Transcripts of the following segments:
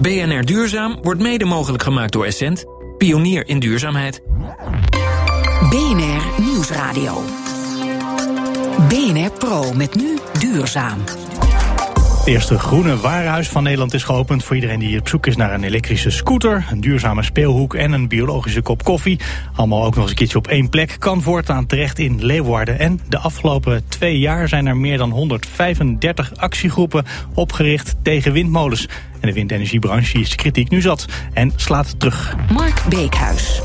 BNR Duurzaam wordt mede mogelijk gemaakt door Essent, pionier in duurzaamheid. BNR Nieuwsradio. BNR Pro met nu duurzaam. Het eerste groene warenhuis van Nederland is geopend voor iedereen die op zoek is naar een elektrische scooter, een duurzame speelhoek en een biologische kop koffie. Allemaal ook nog eens een keertje op één plek. Kan voortaan terecht in Leeuwarden. En de afgelopen twee jaar zijn er meer dan 135 actiegroepen opgericht tegen windmolens. En de windenergiebranche is kritiek nu zat en slaat terug. Mark Beekhuis.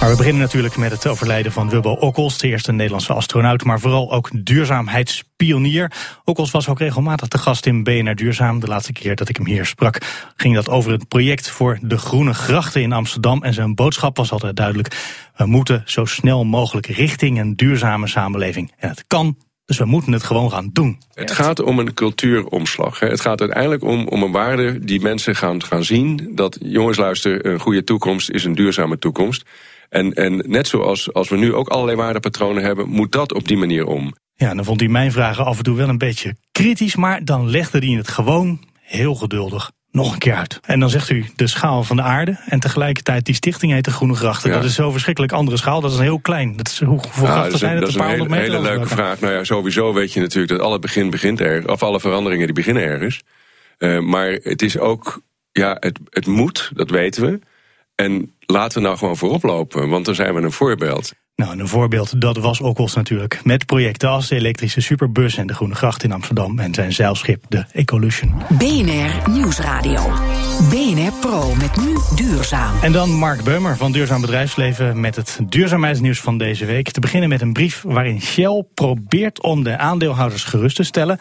Maar we beginnen natuurlijk met het overlijden van Wubbo Okkels, de eerste Nederlandse astronaut, maar vooral ook duurzaamheidspionier. Okkels was ook regelmatig te gast in BNR Duurzaam. De laatste keer dat ik hem hier sprak, ging dat over het project voor de Groene Grachten in Amsterdam. En zijn boodschap was altijd duidelijk: we moeten zo snel mogelijk richting een duurzame samenleving. En het kan dus we moeten het gewoon gaan doen. Het gaat om een cultuuromslag. Het gaat uiteindelijk om, om een waarde die mensen gaan, gaan zien. Dat jongens luister, een goede toekomst is een duurzame toekomst. En, en net zoals als we nu ook allerlei waardepatronen hebben, moet dat op die manier om. Ja, dan vond hij mijn vragen af en toe wel een beetje kritisch, maar dan legde hij het gewoon heel geduldig nog een keer uit. En dan zegt u de schaal van de aarde. En tegelijkertijd die stichting heet de Groene Grachten. Dat is zo verschrikkelijk andere schaal. Dat is een heel klein. Dat is, hoeveel ja, grachten zijn het? Dat is een, hele, hele leuke vraag. Nou ja, sowieso weet je natuurlijk dat alle begin begint ergens. Of alle veranderingen die beginnen ergens. Uh, maar het is ook, ja, het, het moet, dat weten we. En laten we nou gewoon voorop lopen, want dan zijn we een voorbeeld. Nou, een voorbeeld, dat was Okkels natuurlijk. Met projecten als de elektrische superbus en de Groene Gracht in Amsterdam... en zijn zeilschip, de Ecolution. BNR Nieuwsradio. BNR Pro met nu duurzaam. En dan Mark Beumer van Duurzaam Bedrijfsleven... met het duurzaamheidsnieuws van deze week. Te beginnen met een brief waarin Shell probeert om de aandeelhouders gerust te stellen...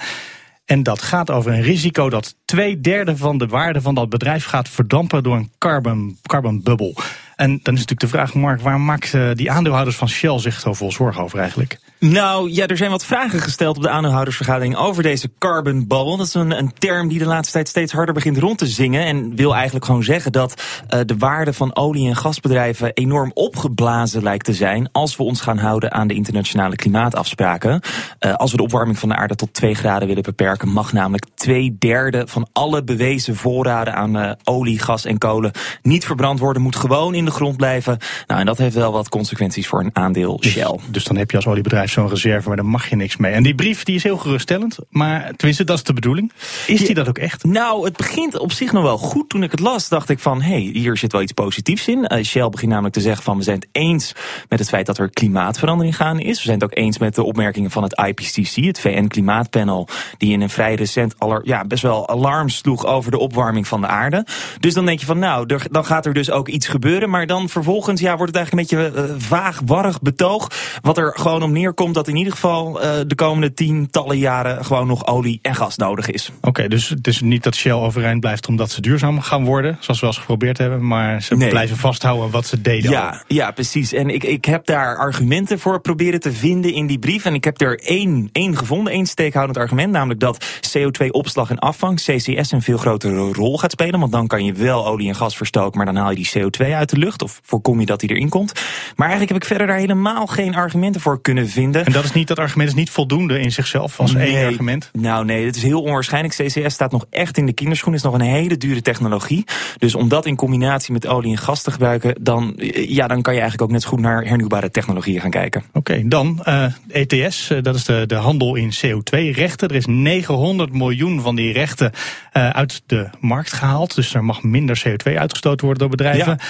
En dat gaat over een risico dat twee derde van de waarde van dat bedrijf gaat verdampen door een carbon, carbon bubble. En dan is natuurlijk de vraag, Mark, waar maakt eh, die aandeelhouders van Shell zich zoveel zorgen over eigenlijk? Nou ja, er zijn wat vragen gesteld op de aandeelhoudersvergadering over deze carbon bubble. Dat is een, een term die de laatste tijd steeds harder begint rond te zingen. En wil eigenlijk gewoon zeggen dat uh, de waarde van olie- en gasbedrijven enorm opgeblazen lijkt te zijn. Als we ons gaan houden aan de internationale klimaatafspraken. Uh, als we de opwarming van de aarde tot 2 graden willen beperken, mag namelijk twee derde van alle bewezen voorraden aan uh, olie, gas en kolen niet verbrand worden. Moet gewoon in de grond blijven. Nou, en dat heeft wel wat consequenties voor een aandeel dus, Shell. Dus dan heb je als oliebedrijf zo'n reserve, maar daar mag je niks mee. En die brief die is heel geruststellend, maar tenminste dat is de bedoeling. Is die dat ook echt? Nou, het begint op zich nog wel goed. Toen ik het las, dacht ik van, hé, hey, hier zit wel iets positiefs in. Uh, Shell begint namelijk te zeggen van, we zijn het eens met het feit dat er klimaatverandering gaande is. We zijn het ook eens met de opmerkingen van het IPCC, het VN-klimaatpanel, die in een vrij recent aller, ja, best wel alarm sloeg over de opwarming van de aarde. Dus dan denk je van, nou, er, dan gaat er dus ook iets gebeuren. Maar dan vervolgens, ja, wordt het eigenlijk een beetje uh, vaag, warrig betoog. Wat er gewoon om neer komt dat in ieder geval uh, de komende tientallen jaren gewoon nog olie en gas nodig is. Oké, okay, dus het is niet dat Shell overeind blijft omdat ze duurzaam gaan worden, zoals we al eens geprobeerd hebben, maar ze nee. blijven vasthouden wat ze deden. Ja, al. ja precies. En ik, ik heb daar argumenten voor proberen te vinden in die brief. En ik heb er één, één gevonden, één steekhoudend argument, namelijk dat CO2-opslag en afvang, CCS, een veel grotere rol gaat spelen. Want dan kan je wel olie en gas verstoken, maar dan haal je die CO2 uit de lucht. Of voorkom je dat die erin komt. Maar eigenlijk heb ik verder daar helemaal geen argumenten voor kunnen vinden. En dat is niet dat argument is niet voldoende in zichzelf als nee, één argument? Nou nee, het is heel onwaarschijnlijk. CCS staat nog echt in de kinderschoen. is nog een hele dure technologie. Dus om dat in combinatie met olie en gas te gebruiken, dan, ja, dan kan je eigenlijk ook net zo goed naar hernieuwbare technologieën gaan kijken. Oké, okay, dan uh, ETS, uh, dat is de, de handel in CO2-rechten. Er is 900 miljoen van die rechten uh, uit de markt gehaald. Dus er mag minder CO2 uitgestoten worden door bedrijven. Ja.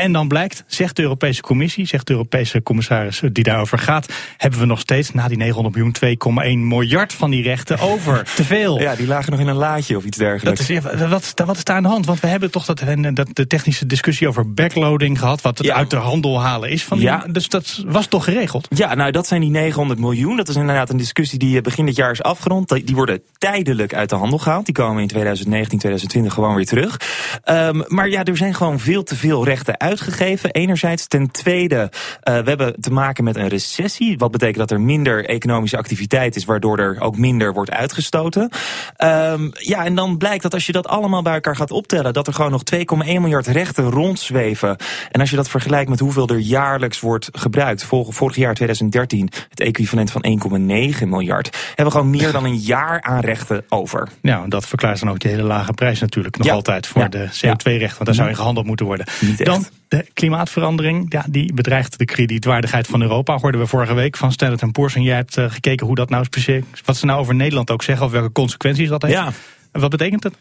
En dan blijkt, zegt de Europese Commissie, zegt de Europese commissaris die daarover gaat, hebben we nog steeds na die 900 miljoen 2,1 miljard van die rechten over. Te veel. Ja, die lagen nog in een laadje of iets dergelijks. Dat is, wat, wat is daar aan de hand? Want we hebben toch dat, dat de technische discussie over backloading gehad, wat het ja. uit de handel halen is. Van die, ja. Dus dat was toch geregeld? Ja, nou dat zijn die 900 miljoen. Dat is inderdaad een discussie die begin dit jaar is afgerond. Die worden tijdelijk uit de handel gehaald. Die komen in 2019, 2020 gewoon weer terug. Um, maar ja, er zijn gewoon veel te veel rechten uit uitgegeven. Enerzijds. Ten tweede, we hebben te maken met een recessie. Wat betekent dat er minder economische activiteit is, waardoor er ook minder wordt uitgestoten. Um, ja, en dan blijkt dat als je dat allemaal bij elkaar gaat optellen, dat er gewoon nog 2,1 miljard rechten rondzweven. En als je dat vergelijkt met hoeveel er jaarlijks wordt gebruikt, vorig jaar 2013 het equivalent van 1,9 miljard, hebben we gewoon meer dan een jaar aan rechten over. Ja, dat verklaart dan ook de hele lage prijs natuurlijk nog altijd voor de CO2-rechten, want daar zou in gehandeld moeten worden. Dan de klimaatverandering, ja, die bedreigt de kredietwaardigheid van Europa. Hoorden we vorige week van Standard Poor's. En jij hebt uh, gekeken hoe dat nou precies, wat ze nou over Nederland ook zeggen, of welke consequenties dat heeft. Ja. En wat betekent het?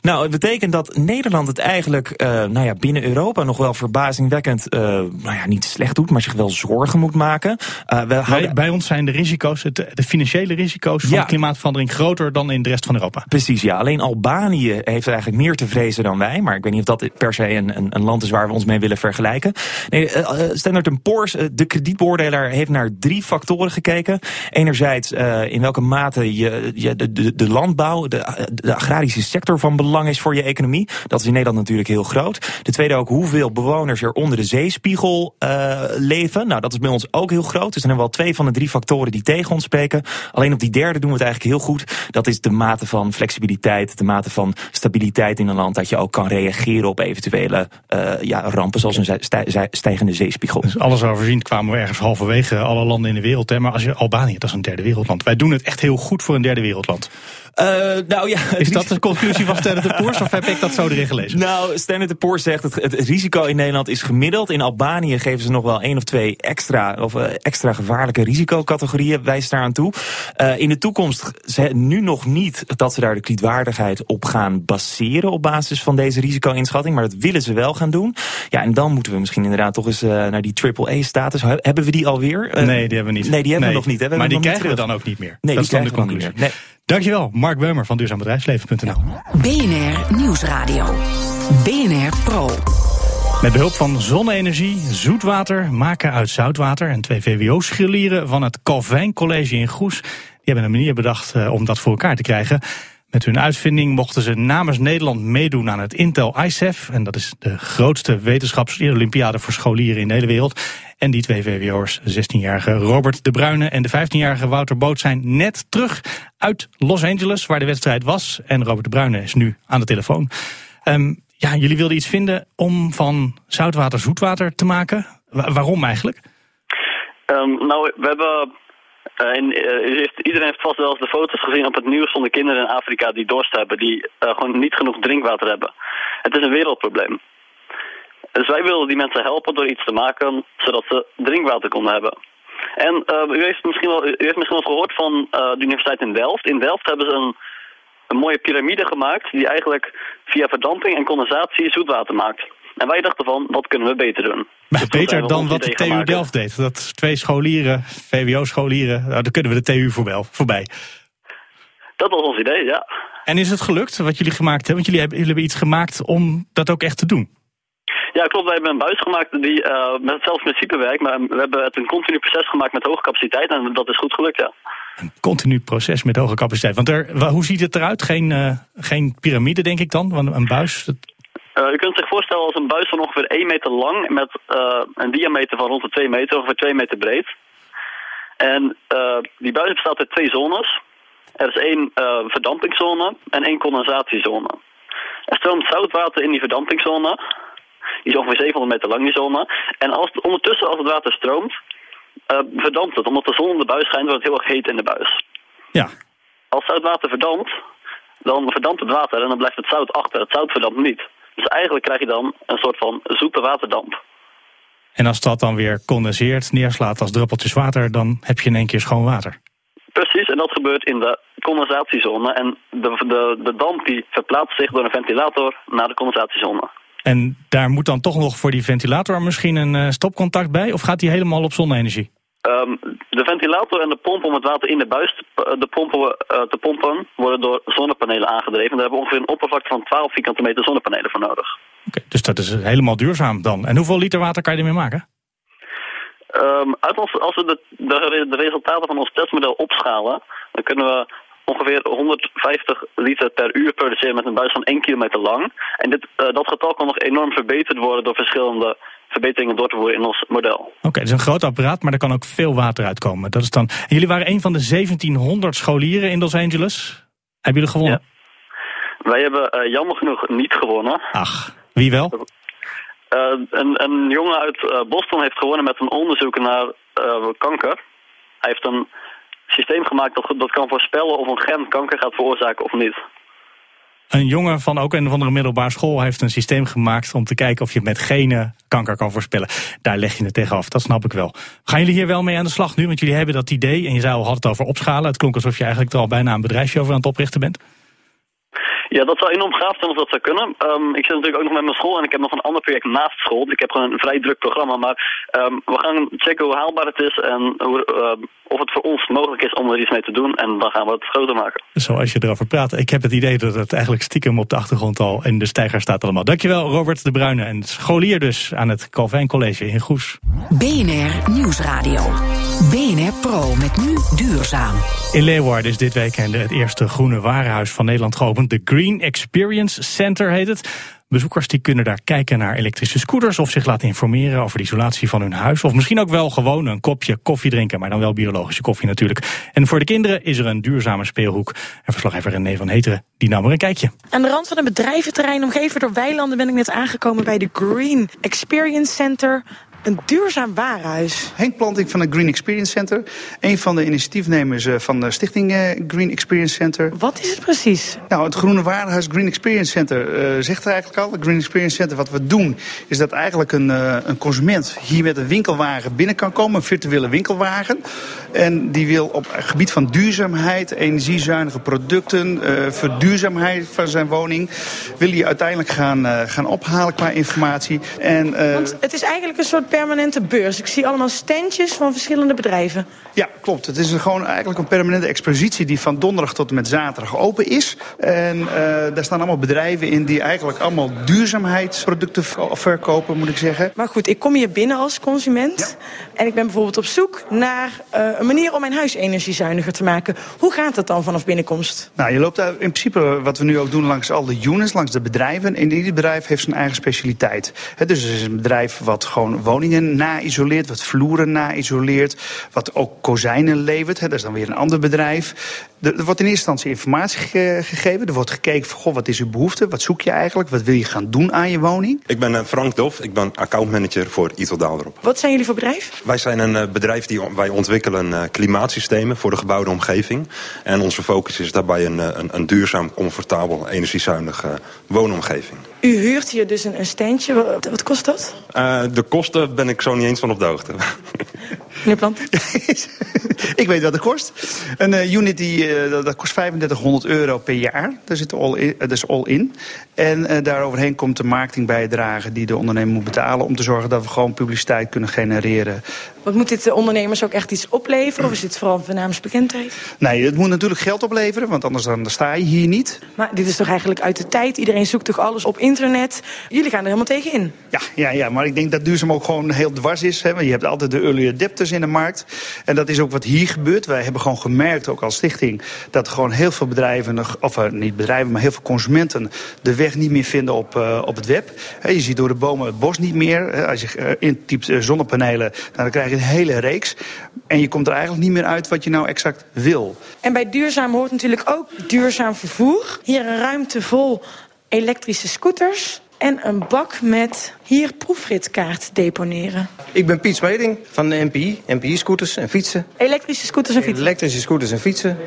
Nou, het betekent dat Nederland het eigenlijk uh, nou ja, binnen Europa nog wel verbazingwekkend uh, nou ja, niet slecht doet, maar zich wel zorgen moet maken. Uh, we houden... bij, ons zijn de risico's, het, de financiële risico's van klimaatverandering groter dan in de rest van Europa. Precies, ja. Alleen Albanië heeft eigenlijk meer te vrezen dan wij. Maar ik weet niet of dat per se een, een, een land is waar we ons mee willen vergelijken. Nee, Standard Poor's, de kredietbeoordelaar, heeft naar drie factoren gekeken. Enerzijds in welke mate je, je de, de, de landbouw, de, de de agrarische sector van belang is voor je economie. Dat is in Nederland natuurlijk heel groot. De tweede ook hoeveel bewoners er onder de zeespiegel uh, leven. Nou, dat is bij ons ook heel groot. Dus dan hebben we al twee van de drie factoren die tegen ons spreken. Alleen op die derde doen we het eigenlijk heel goed. Dat is de mate van flexibiliteit, de mate van stabiliteit in een land. Dat je ook kan reageren op eventuele uh, ja, rampen zoals een stijgende zeespiegel. Dus alles overzien kwamen we ergens halverwege alle landen in de wereld. Hè? Maar als je Albanië, dat is een derde wereldland. Wij doen het echt heel goed voor een derde wereldland. Uh, nou ja, is dat de conclusie van Standard Poor's of heb ik dat zo erin gelezen? Nou, Standard Poor's zegt het, het risico in Nederland is gemiddeld. In Albanië geven ze nog wel één of twee extra, of, uh, extra gevaarlijke risicocategorieën, wijst daar aan toe. Uh, in de toekomst ze, nu nog niet dat ze daar de klietwaardigheid op gaan baseren op basis van deze risico-inschatting, maar dat willen ze wel gaan doen. Ja, en dan moeten we misschien inderdaad toch eens naar die AAA-status. Hebben we die alweer? nee, die hebben we niet. Nee, die hebben we nog niet. Hè? We maar die krijgen we dan ook niet meer. Nee, dat die is dan de conclusie. Nee. Dankjewel, Mark Beumer van duurzaambedrijfsleven.nl. BNR Nieuwsradio. BNR Pro. Met behulp van zonne-energie, zoetwater, maken uit zoutwater en twee VWO-scholieren van het Calvijn College in Goes. Die hebben een manier bedacht uh, om dat voor elkaar te krijgen. Met hun uitvinding mochten ze namens Nederland meedoen aan het Intel ICEF. En dat is de grootste wetenschapsolympiade voor scholieren in de hele wereld. En die twee VWO'ers, de 16-jarige Robert de Bruyne en de 15-jarige Wouter Boot, zijn net terug uit Los Angeles, waar de wedstrijd was. En Robert de Bruyne is nu aan de telefoon. Um, ja, jullie wilden iets vinden om van zoutwater zoetwater te maken. waarom eigenlijk? Um, nou, we hebben en, uh, iedereen heeft vast wel eens de foto's gezien op het nieuws van de kinderen in Afrika die dorst hebben, die uh, gewoon niet genoeg drinkwater hebben. Het is een wereldprobleem. Dus wij wilden die mensen helpen door iets te maken zodat ze drinkwater konden hebben. En u, heeft misschien wel, u heeft misschien wel gehoord van de Universiteit in Delft. In Delft hebben ze een, een mooie piramide gemaakt die eigenlijk via verdamping en condensatie zoetwater maakt. En wij dachten van, wat kunnen we beter doen? Dus beter dan wat de TU Delft deed. Dat twee scholieren, VWO-scholieren, nou, daar kunnen we de TU voorbij. Dat was ons idee, ja. En is het gelukt wat jullie gemaakt hebben? Want jullie hebben, jullie hebben iets gemaakt om dat ook echt te doen. Ja, klopt. Wij hebben een buis gemaakt die uh, met hetzelfde principe werkt. Maar we hebben het een continu proces gemaakt met hoge capaciteit. En dat is goed gelukt, ja. Een continu proces met hoge capaciteit. Want er, hoe ziet het eruit? Geen, uh, geen piramide, denk ik dan? Want een buis, uh, u kunt zich voorstellen als een buis van ongeveer 1 meter lang met uh, een diameter van rond de 2 meter, ongeveer 2 meter breed. En uh, die buis bestaat uit twee zones. Er is één verdampingszone en één condensatiezone. Er stroomt zoutwater in die verdampingszone. Die is ongeveer 700 meter lang, die zone. En als, ondertussen, als het water stroomt, verdampt het. Omdat de zon in de buis schijnt, wordt het heel erg heet in de buis. Ja. Als zoutwater verdampt, dan verdampt het water en dan blijft het zout achter. Het zout verdampt niet. Dus eigenlijk krijg je dan een soort van zoete waterdamp. En als dat dan weer condenseert, neerslaat als druppeltjes water, dan heb je in één keer schoon water. Precies, en dat gebeurt in de condensatiezone. En de, de, de damp die verplaatst zich door een ventilator naar de condensatiezone. En daar moet dan toch nog voor die ventilator misschien een uh, stopcontact bij? Of gaat die helemaal op zonne-energie? Um, de ventilator en de pomp om het water in de buis te, eh, de pompen, uh, te pompen worden door zonnepanelen aangedreven. Daar hebben we ongeveer een oppervlakte van 12 vierkante meter zonnepanelen voor nodig. Oké, dus dat is helemaal duurzaam dan. En hoeveel liter water kan je ermee maken? Um, uit als, als we de, de, de, resultaten van ons testmodel opschalen, dan kunnen we ongeveer 150 liter per uur produceren met een buis van 1 kilometer lang. En dit, uh, dat getal kan nog enorm verbeterd worden door verschillende verbeteringen door te voeren in ons model. Oké, okay, het is een groot apparaat, maar er kan ook veel water uitkomen. Dat is dan... Jullie waren een van de 1700 scholieren in Los Angeles. Hebben jullie gewonnen? Ja. Wij hebben uh, jammer genoeg niet gewonnen. Ach, wie wel? Uh, een, een, jongen uit Boston heeft gewonnen met een onderzoek naar kanker. Hij heeft een systeem gemaakt dat, dat kan voorspellen of een gen kanker gaat veroorzaken of niet. Een jongen van ook een of andere middelbare school heeft een systeem gemaakt om te kijken of je met genen kanker kan voorspellen. Daar leg je het tegen af, dat snap ik wel. Gaan jullie hier wel mee aan de slag nu? Want jullie hebben dat idee en je zei al had het over opschalen. Het klonk alsof je eigenlijk er al bijna een bedrijfje over aan het oprichten bent. Ja, dat zou enorm gaaf zijn als dat zou kunnen. Um, ik zit natuurlijk ook nog met mijn school en ik heb nog een ander project naast school. Ik heb gewoon een vrij druk programma, maar um, we gaan checken hoe haalbaar het is en hoe, uh, of het voor ons mogelijk is om er iets mee te doen. En dan gaan we het groter maken. Zoals je erover praat, ik heb het idee dat het eigenlijk stiekem op de achtergrond al in de stijger staat allemaal. Dankjewel Robert de Bruyne en scholier dus aan het Calvijn College in Goes. BNR Nieuwsradio. BNR Pro met nu duurzaam. In Leeuwarden is dit weekend het eerste groene warenhuis van Nederland geopend. De Green Experience Center heet het. Bezoekers die kunnen daar kijken naar elektrische scooters of zich laten informeren over de isolatie van hun huis. Of misschien ook wel gewoon een kopje koffie drinken, maar dan wel biologische koffie natuurlijk. En voor de kinderen is er een duurzame speelhoek. En verslaggever René van Heteren, die nam er een kijkje. Aan de rand van een bedrijventerrein omgeven door weilanden ben ik net aangekomen bij de Green Experience Center. Een duurzaam warenhuis. Henk Planting van het Green Experience Center. Een van de initiatiefnemers eh, van de stichting eh, Green Experience Center. Wat is het precies? Nou, het Groene Warenhuis Green Experience Center uh, zegt er eigenlijk al. Het Green Experience Center, wat we doen, is dat eigenlijk een, uh, een consument hier met een winkelwagen binnen kan komen. Een virtuele winkelwagen. En die wil op het gebied van duurzaamheid, energiezuinige producten, uh, verduurzaamheid van zijn woning, wil hij uiteindelijk gaan, gaan ophalen qua informatie. En, Want het is eigenlijk een soort permanente beurs. Ik zie allemaal standjes van verschillende bedrijven. Ja, klopt. Het is gewoon eigenlijk een permanente expositie die van donderdag tot en met zaterdag open is. En uh, daar staan allemaal bedrijven in die eigenlijk allemaal duurzaamheidsproducten verkopen, moet ik zeggen. Maar goed, ik kom hier binnen als consument. Ja. En ik ben bijvoorbeeld op zoek naar uh, een manier om mijn huis energiezuiniger te maken. Hoe gaat dat dan vanaf binnenkomst? Nou, je loopt daar in principe wat we nu ook doen langs al de units, langs de bedrijven. En ieder bedrijf heeft zijn eigen specialiteit. Dus er is een bedrijf wat gewoon woningen na-isoleert, wat vloeren na-isoleert, wat ook kozijnen levert. Dat is dan weer een ander bedrijf. Er, er wordt in eerste instantie informatie ge gegeven. Er wordt gekeken van, goh, wat is uw behoefte? Wat zoek je eigenlijk? Wat wil je gaan doen aan je woning? Ik ben Frank Dof. Ik ben accountmanager voor Itel Daalderop. Wat zijn jullie voor bedrijf? Wij zijn een bedrijf die wij ontwikkelen klimaatsystemen voor de gebouwde omgeving. En onze focus is daarbij een, een, een duurzaam, comfortabel, energiezuinige woonomgeving. U huurt hier dus een, standje. Wat, wat kost dat? Uh, de kosten ben ik zo niet eens van op de hoogte. Meneer Plant? ik weet wat het kost. Een uh, unit die, uh, dat kost 3500 euro per jaar. Daar zit all in, dat is all in. En daaroverheen komt de marketingbijdrage die de ondernemer moet betalen... om te zorgen dat we gewoon publiciteit kunnen genereren. Wat moet dit de ondernemers ook echt iets opleveren? Of is dit vooral bekendheid? Nee, het moet natuurlijk geld opleveren, want anders dan sta je hier niet. Maar dit is toch eigenlijk uit de tijd? Iedereen zoekt toch alles op internet? Jullie gaan er helemaal tegen in. Ja, ja, ja maar ik denk dat duurzaam ook gewoon heel dwars is. Hè? Want je hebt altijd de early adapters in de markt. En dat is ook wat hier gebeurt. Wij hebben gewoon gemerkt, ook als stichting... dat gewoon heel veel bedrijven, of uh, niet bedrijven, maar heel veel consumenten... de weg niet meer vinden op, uh, op het web. je ziet door de bomen het bos niet meer. Als je uh, intypt zonnepanelen, dan krijg je een hele reeks. En je komt er eigenlijk niet meer uit wat je nou exact wil. En bij duurzaam hoort natuurlijk ook duurzaam vervoer. Hier een ruimte vol elektrische scooters en een bak met hier proefritkaart deponeren. Ik ben Piet Smeding van de NPI, NPI-scooters en fietsen. Elektrische scooters en fietsen? Elektrische scooters en fietsen.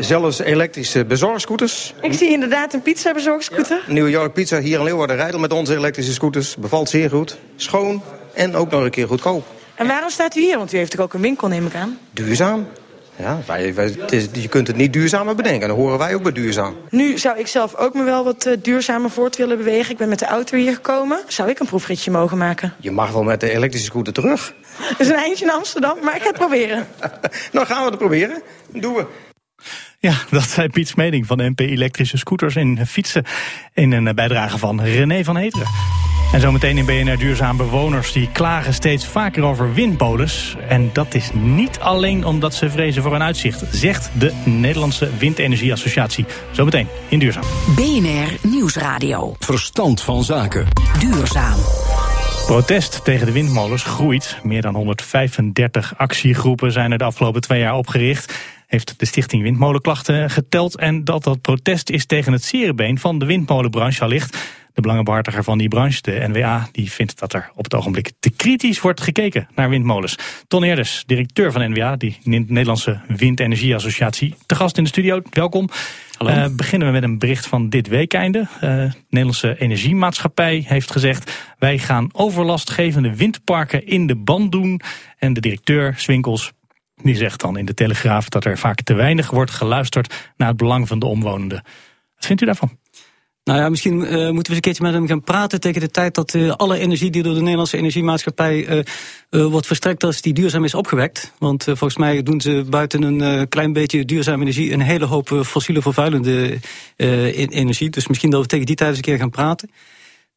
Zelfs elektrische bezorgscooters. Ik zie inderdaad een pizza bezorgscooter. Ja. New York Pizza hier in Leeuwarden rijden met onze elektrische scooters. Bevalt zeer goed. Schoon en ook nog een keer goedkoop. En waarom staat u hier? Want u heeft toch ook een winkel, neem ik aan? Duurzaam. Ja, wij, wij, is, je kunt het niet duurzamer bedenken. Dan horen wij ook bij duurzaam. Nu zou ik zelf ook me wel wat uh, duurzamer voort willen bewegen. Ik ben met de auto hier gekomen. Zou ik een proefritje mogen maken? Je mag wel met de elektrische scooter terug. Dat is een eindje in Amsterdam, maar ik ga het proberen. nou, gaan we het proberen. Doen we. Ja, dat zei Piet Smeding van MP Elektrische Scooters en Fietsen. In een bijdrage van René van Heteren. En zometeen in BNR Duurzaam bewoners die klagen steeds vaker over windmolens. En dat is niet alleen omdat ze vrezen voor een uitzicht, zegt de Nederlandse Windenergieassociatie. Zometeen in Duurzaam. BNR Nieuwsradio. Verstand van zaken. Duurzaam. Protest tegen de windmolens groeit. Meer dan 135 actiegroepen zijn er de afgelopen twee jaar opgericht. Heeft de stichting Windmolenklachten geteld. En dat dat protest is tegen het serebeen van de windmolenbranche allicht. De belangenbehartiger van die branche, de NWA, die vindt dat er op het ogenblik te kritisch wordt gekeken naar windmolens. Ton Eerders, directeur van NWA, die Nederlandse Windenergieassociatie, te gast in de studio. Welkom. Uh, beginnen we met een bericht van dit weekeinde. Uh, de Nederlandse Energiemaatschappij heeft gezegd... wij gaan overlastgevende windparken in de band doen. En de directeur, Swinkels, die zegt dan in de Telegraaf... dat er vaak te weinig wordt geluisterd naar het belang van de omwonenden. Wat vindt u daarvan? Nou ja, misschien uh, moeten we eens een keertje met hem gaan praten tegen de tijd dat uh, alle energie die door de Nederlandse energiemaatschappij uh, wordt verstrekt als die duurzaam is opgewekt. Want volgens mij doen ze buiten een klein beetje duurzame energie een hele hoop fossiele vervuilende energie. Dus misschien dat we tegen die tijd eens een keer gaan praten.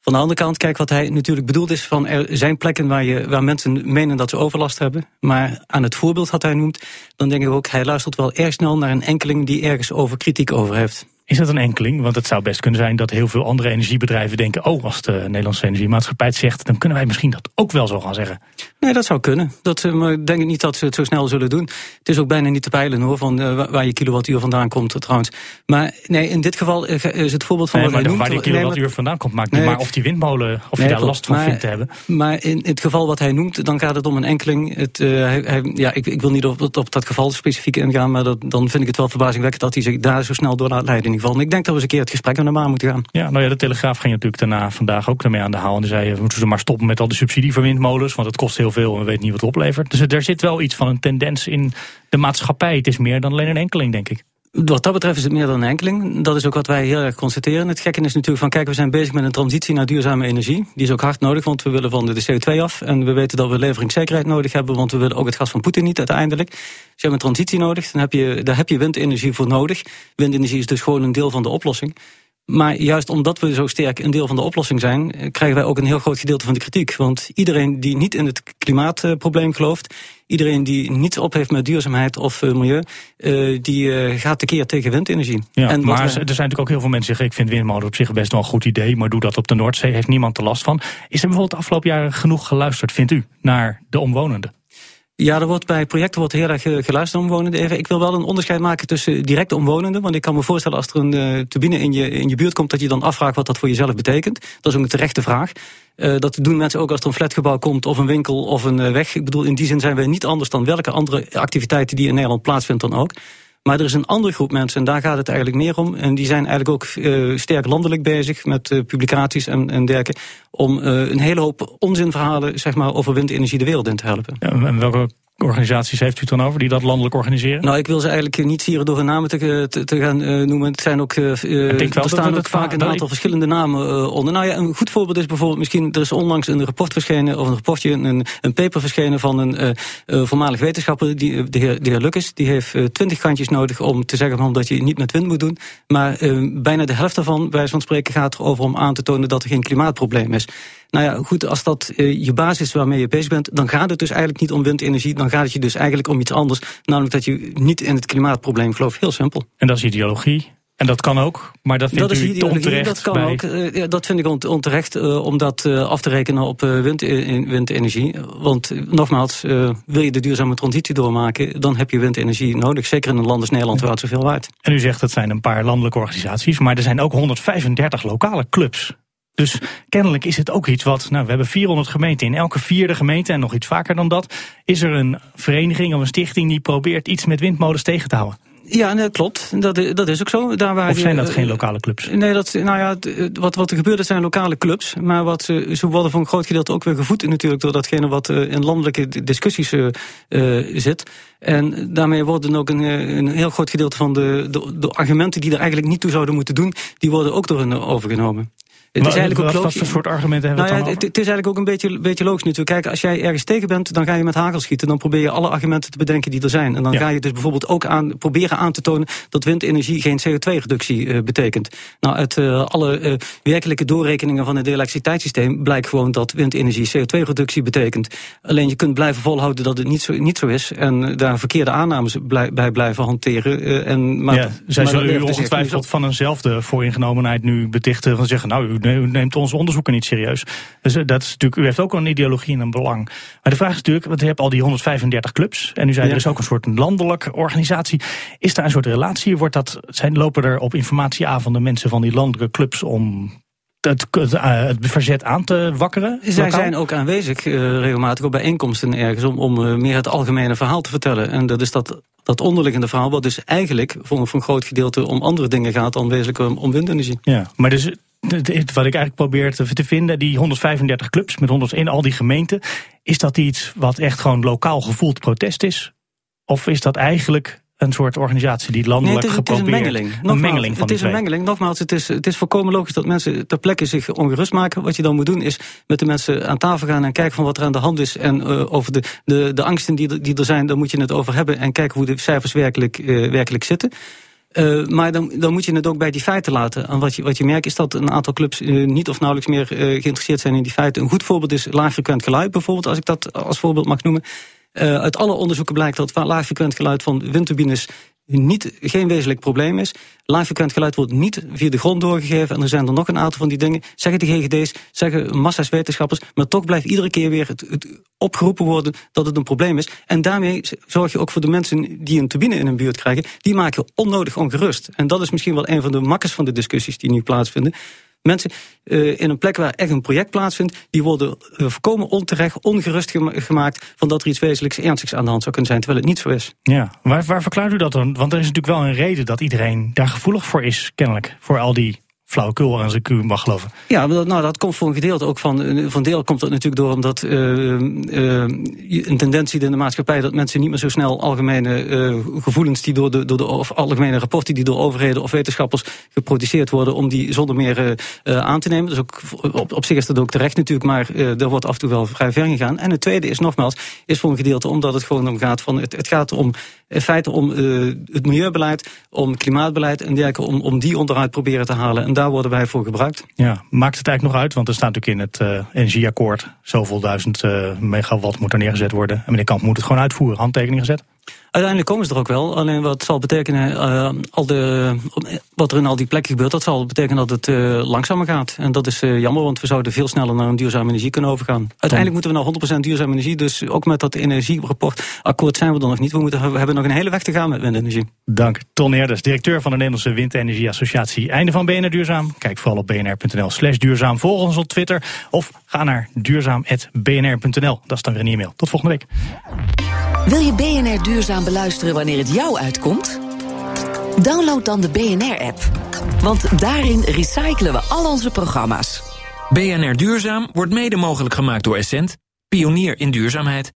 Van de andere kant, kijk wat hij natuurlijk bedoeld is van er zijn plekken waar, je, waar mensen menen dat ze overlast hebben. Maar aan het voorbeeld wat hij noemt, dan denken we ook, hij luistert wel erg snel naar een enkeling die ergens over kritiek over heeft. Is dat een enkeling? Want het zou best kunnen zijn dat heel veel andere energiebedrijven denken... oh, als de Nederlandse Energiemaatschappij het zegt... dan kunnen wij misschien dat ook wel zo gaan zeggen. Nee, dat zou kunnen. Dat, eh, maar ik denk niet dat ze het zo snel zullen doen. Het is ook bijna niet te peilen hoor, van uh, waar je kilowattuur vandaan komt trouwens. Maar nee, in dit geval is het voorbeeld van nee, wat maar hij Waar die kilowattuur nee, vandaan komt, maakt niet maar of die windmolen... of je daar last van maar, vindt te hebben. Maar in het geval wat hij noemt, dan gaat het om een enkeling. Het, uh, hij, hij, ja, ik, ik, wil niet op, op, dat geval specifiek ingaan... maar dat, dan vind ik het wel verbazingwekkend dat hij zich daar zo snel door laat leiden ik denk dat we eens een keer het gesprek naar de moeten gaan. Ja, nou ja, de Telegraaf ging natuurlijk daarna vandaag ook ermee aan de haal. En die zei, we moeten ze maar stoppen met al die subsidie voor windmolens. Want het kost heel veel en we weten niet wat het oplevert. Dus er zit wel iets van een tendens in de maatschappij. Het is meer dan alleen een enkeling, denk ik. Wat dat betreft is het meer dan een enkeling. Dat is ook wat wij heel erg constateren. Het gekke is natuurlijk van, kijk, we zijn bezig met een transitie naar duurzame energie. Die is ook hard nodig, want we willen van de CO2 af. En we weten dat we leveringszekerheid nodig hebben, want we willen ook het gas van Poetin niet uiteindelijk. Dus je hebt een transitie nodig, dan heb je, daar heb je windenergie voor nodig. Windenergie is dus gewoon een deel van de oplossing. Maar juist omdat we zo sterk een deel van de oplossing zijn, eh, krijgen wij ook een heel groot gedeelte van de kritiek. Want iedereen die niet in het klimaatprobleem gelooft, iedereen die niets op heeft met duurzaamheid of uh, milieu, uh, die gaat tekeer tegen windenergie. Ja, en maar er zijn natuurlijk ook heel veel mensen die zeggen, ik vind windmolen op zich best wel een goed idee, maar doe dat op de Noordzee, heeft niemand er last van. Is er bijvoorbeeld de afgelopen jaren genoeg geluisterd, vindt u, naar de omwonenden? Ja, er wordt bij projecten wordt heel erg geluisterd naar omwonenden. Even, ik wil wel een onderscheid maken tussen directe omwonenden. Want ik kan me voorstellen als er een uh, turbine in je, in je buurt komt... dat je dan afvraagt wat dat voor jezelf betekent. Dat is ook een terechte vraag. Uh, dat doen mensen ook als er een flatgebouw komt of een winkel of een weg. Ik bedoel, in die zin zijn wij niet anders dan welke andere activiteiten... die in Nederland plaatsvindt dan ook. Maar er is een andere groep mensen, en daar gaat het eigenlijk meer om. En die zijn eigenlijk ook uh, sterk landelijk bezig met uh, publicaties en, en dergelijke. Om uh, een hele hoop onzinverhalen zeg maar, over windenergie de wereld in te helpen. En welke organisaties heeft u het dan over die dat landelijk organiseren? Nou, ik wil ze eigenlijk niet hier door hun namen te, te, te gaan uh, noemen. Het zijn ook, uh, er staan ook vaak een aantal verschillende namen uh, onder. Nou ja, een goed voorbeeld is bijvoorbeeld misschien, er is onlangs een rapport verschenen, of een rapportje, een, een paper verschenen van een voormalig wetenschapper, die, de, heer, de heer Lucas. Die heeft twintig kantjes nodig om te zeggen van dat je niet met wind moet doen. Maar bijna de helft daarvan, bij van spreken, gaat erover om aan te tonen dat er geen klimaatprobleem is. Nou ja, goed, als dat uh, je basis is waarmee je bezig bent, dan gaat het dus eigenlijk niet om windenergie. Dan gaat het je dus eigenlijk om iets anders. Namelijk dat je niet in het klimaatprobleem gelooft. Heel simpel. En dat is ideologie. En dat kan ook, maar dat dat u onterecht Dat kan bij... ook. Uh, dat vind ik onterecht uh, om dat uh, af te rekenen op wind, windenergie. Want nogmaals, wil je de duurzame transitie doormaken... dan heb je windenergie nodig. Zeker in een land als Nederland waar het zoveel waard. En u zegt dat zijn een paar landelijke organisaties... maar er zijn ook 135 lokale clubs. Dus kennelijk is het ook iets wat. Nou, we hebben 400 gemeenten. In elke vierde gemeente, en nog iets vaker dan dat, is er een vereniging of een stichting die probeert iets met windmolens tegen te houden. Ja, dat klopt. Dat, dat is ook zo. Daar waar of zijn dat geen lokale clubs? Nee, dat, nou ja, wat, wat er gebeurt, dat zijn lokale clubs. Maar wat, ze worden voor een groot gedeelte ook weer gevoed natuurlijk door datgene wat in landelijke discussies uh, zit. En daarmee worden ook een, een heel groot gedeelte van de, de, de argumenten die er eigenlijk niet toe zouden moeten doen, die worden ook door hen overgenomen. Het is eigenlijk ook wat, soort argumenten hebben nou ja, het, het, is eigenlijk ook een beetje, beetje logisch natuurlijk. Kijk, als jij ergens tegen bent, dan ga je met hagel schieten. Dan probeer je alle argumenten te bedenken die er zijn. En dan ga je dus bijvoorbeeld ook aan, proberen aan te tonen... dat windenergie geen CO2-reductie uh, betekent. Nou, uit uh, alle uh, werkelijke doorrekeningen van het elektriciteitssysteem... blijkt gewoon dat windenergie CO2-reductie betekent. Alleen je kunt blijven volhouden dat het niet zo, niet zo is... en daar verkeerde aannames blij, bij blijven hanteren. en, maar, ja, zij maar zullen u ongetwijfeld van eenzelfde vooringenomenheid nu betichten... van zeggen, nou, u neemt onze onderzoeken niet serieus. Dus dat is natuurlijk, u heeft ook een ideologie en een belang. Maar de vraag is natuurlijk, want u hebt al die 135 clubs... en u zei, er is ook een soort landelijke organisatie. Is daar een soort relatie? Wordt dat, zijn, lopen er op informatieavonden mensen van die landelijke clubs... om het, het, het, verzet aan te wakkeren? Zij zijn ook aanwezig uh, regelmatig op bijeenkomsten ergens... om, om uh, meer het algemene verhaal te vertellen. En dat is dat, dat onderliggende verhaal... wat dus eigenlijk voor, voor een groot gedeelte om andere dingen gaat... dan wezenlijk om, om windenergie. Ja, maar dus wat ik eigenlijk probeer te, vinden, die 135 clubs met 100 in al die gemeenten, is dat iets wat echt gewoon lokaal gevoeld protest is? Of is dat eigenlijk een soort organisatie die landelijk nee, het is, geprobeerd... Het is een mengeling. Nogmaals, een mengeling van het is een mengeling. Nogmaals, het is, het is volkomen logisch dat mensen ter plekke zich ongerust maken. Wat je dan moet doen is met de mensen aan tafel gaan en kijken van wat er aan de hand is. En uh, over de, de, de angsten die, die er zijn, daar moet je het over hebben. En kijken hoe de cijfers werkelijk, uh, werkelijk zitten. Uh, maar dan, moet je het ook bij die feiten laten. En wat je, wat je merkt is dat een aantal clubs uh, niet of nauwelijks meer uh, geïnteresseerd zijn in die feiten. Een goed voorbeeld is laagfrequent geluid bijvoorbeeld, als ik dat als voorbeeld mag noemen. uit alle onderzoeken blijkt dat laagfrequent geluid van windturbines niet, geen wezenlijk probleem is. Laagfrequent geluid wordt niet via de grond doorgegeven. En er zijn er nog een aantal van die dingen. Zeggen de GGD's, zeggen massa's wetenschappers. Maar toch blijft iedere keer weer het, het, opgeroepen worden dat het een probleem is. En daarmee zorg je ook voor de mensen die een turbine in hun buurt krijgen. Die maken onnodig ongerust. En dat is misschien wel een van de makkers van de discussies die nu plaatsvinden. Mensen uh, in een plek waar echt een project plaatsvindt... die worden uh, voorkomen onterecht, ongerust gemaakt... van dat er iets wezenlijks ernstigs aan de hand zou kunnen zijn... terwijl het niet zo is. Ja, waar, waar verklaart u dat dan? Want er is natuurlijk wel een reden dat iedereen daar gevoelig voor is, kennelijk. Voor al die flauwekul als ik u mag geloven. Ja, nou, dat komt voor een gedeelte ook van. Van deel komt dat natuurlijk door omdat uh, uh, een tendentie in de maatschappij dat mensen niet meer zo snel algemene uh, gevoelens die door de, door de of algemene rapporten die door overheden of wetenschappers geproduceerd worden, om die zonder meer aan te nemen. Dus ook op, op zich is dat ook terecht natuurlijk, maar er wordt af en toe wel vrij ver gegaan. En het tweede is nogmaals, is voor een gedeelte omdat het gewoon om gaat van het, het gaat om in feite om het milieubeleid, om klimaatbeleid en dergelijke, om, om die onderuit proberen te halen. En daar worden wij voor gebruikt. Ja, maakt het eigenlijk nog uit? Want er staat natuurlijk in het uh, energieakkoord... zoveel duizend uh, megawatt moet er neergezet worden. En meneer Kamp moet het gewoon uitvoeren, handtekening gezet. Uiteindelijk komen ze er ook wel. Alleen wat zal betekenen, uh, al de, wat er in al die plekken gebeurt, dat zal betekenen dat het uh, langzamer gaat. En dat is uh, jammer, want we zouden veel sneller naar een duurzame energie kunnen overgaan. Uiteindelijk moeten we naar 100% duurzame energie. Dus ook met dat energierapport akkoord zijn we er nog niet. We, moeten, we hebben nog een hele weg te gaan met windenergie. Dank. Ton Eerders, directeur van de Nederlandse Windenergieassociatie. Einde van BNR Duurzaam. Kijk vooral op bnr.nl slash duurzaam. Volg ons op Twitter of ga naar duurzaam.bnr.nl. Dat is dan weer een e-mail. Tot volgende week. Wil je BNR Duurzaam beluisteren wanneer het jou uitkomt? Download dan de BNR-app. Want daarin recyclen we al onze programma's. BNR Duurzaam wordt mede mogelijk gemaakt door Essent, pionier in duurzaamheid.